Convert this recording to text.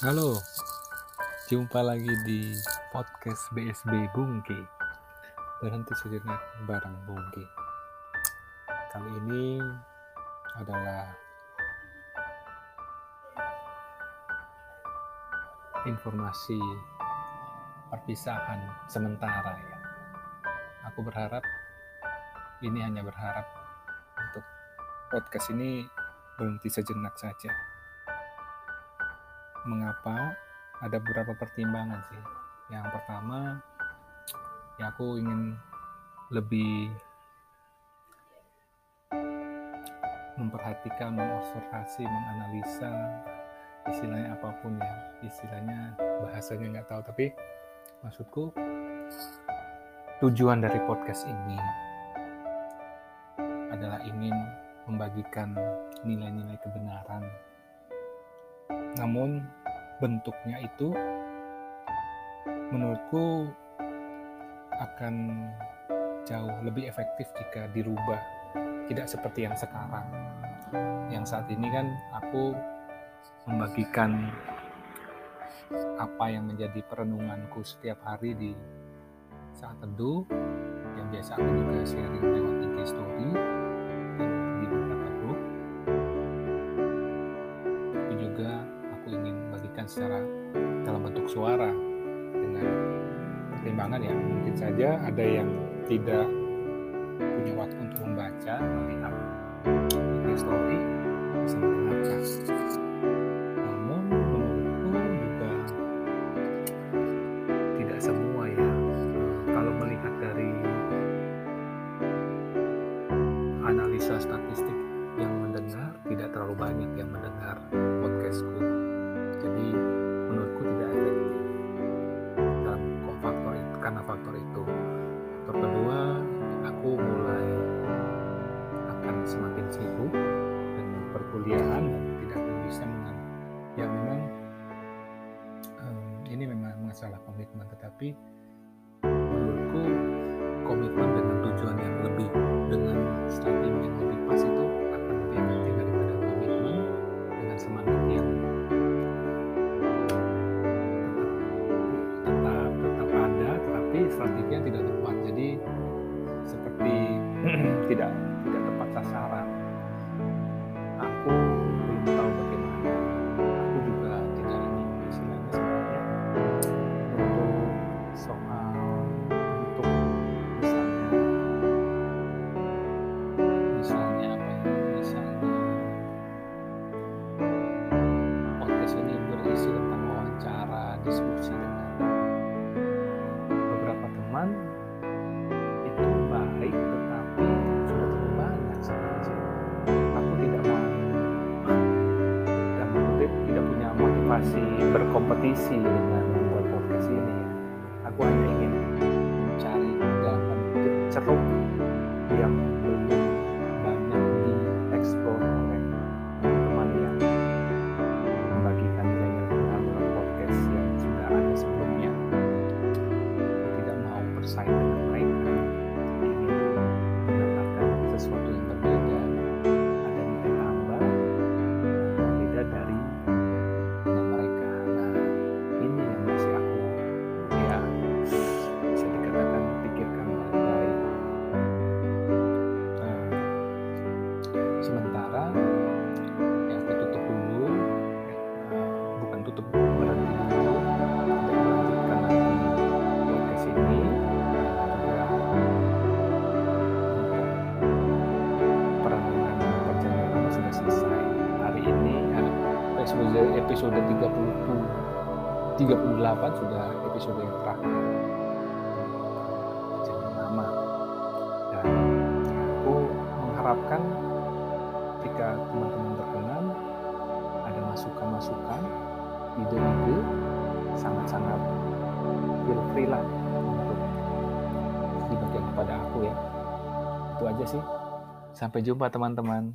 Halo, jumpa lagi di podcast BSB Bungki. Berhenti sejenak bareng Bungki. Kali ini adalah informasi perpisahan sementara ya. Aku berharap ini hanya berharap untuk podcast ini berhenti sejenak saja mengapa ada beberapa pertimbangan sih. Yang pertama ya aku ingin lebih memperhatikan mengobservasi menganalisa istilahnya apa pun ya. Istilahnya bahasanya nggak tahu tapi maksudku tujuan dari podcast ini adalah ingin membagikan nilai-nilai kebenaran namun bentuknya itu menurutku akan jauh lebih efektif jika dirubah. Tidak seperti yang sekarang. Yang saat ini kan aku membagikan apa yang menjadi perenunganku setiap hari di saat teduh yang biasa aku juga sharing lewat IG story secara dalam bentuk suara dengan pertimbangan ya. Mungkin saja ada yang tidak punya waktu untuk membaca melihat IG story bisa mendengarkan. Namun menurutku juga tidak semua ya. Kalau melihat dari analisa statistik perkuliahan dan tidak bisa mengan ya memang em, ini memang masalah komitmen tetapi menurutku komitmen dengan tujuan yang lebih dengan strategi yang lebih pas itu akan lebih efektif daripada komitmen dengan semangat yang tetap tetap ada tetapi strategi yang tidak tepat. Jadi seperti tidak motivasi berkompetisi dengan membuat podcast ini ya aku hanya ingin mencari kutip ceruk yang belum banyak dieksplor oleh teman-teman yang membagikan nilai-nilai dalam podcast yang sudah ada sebelumnya. Tidak mau bersaing selesai hari ini ya, episode episode 30 38 sudah episode yang terakhir. Jadi lama. Dan aku mengharapkan jika teman-teman berkenan ada masukan-masukan ide-ide sangat-sangat feel free lah untuk dibagikan kepada aku ya. Itu aja sih. Sampai jumpa teman-teman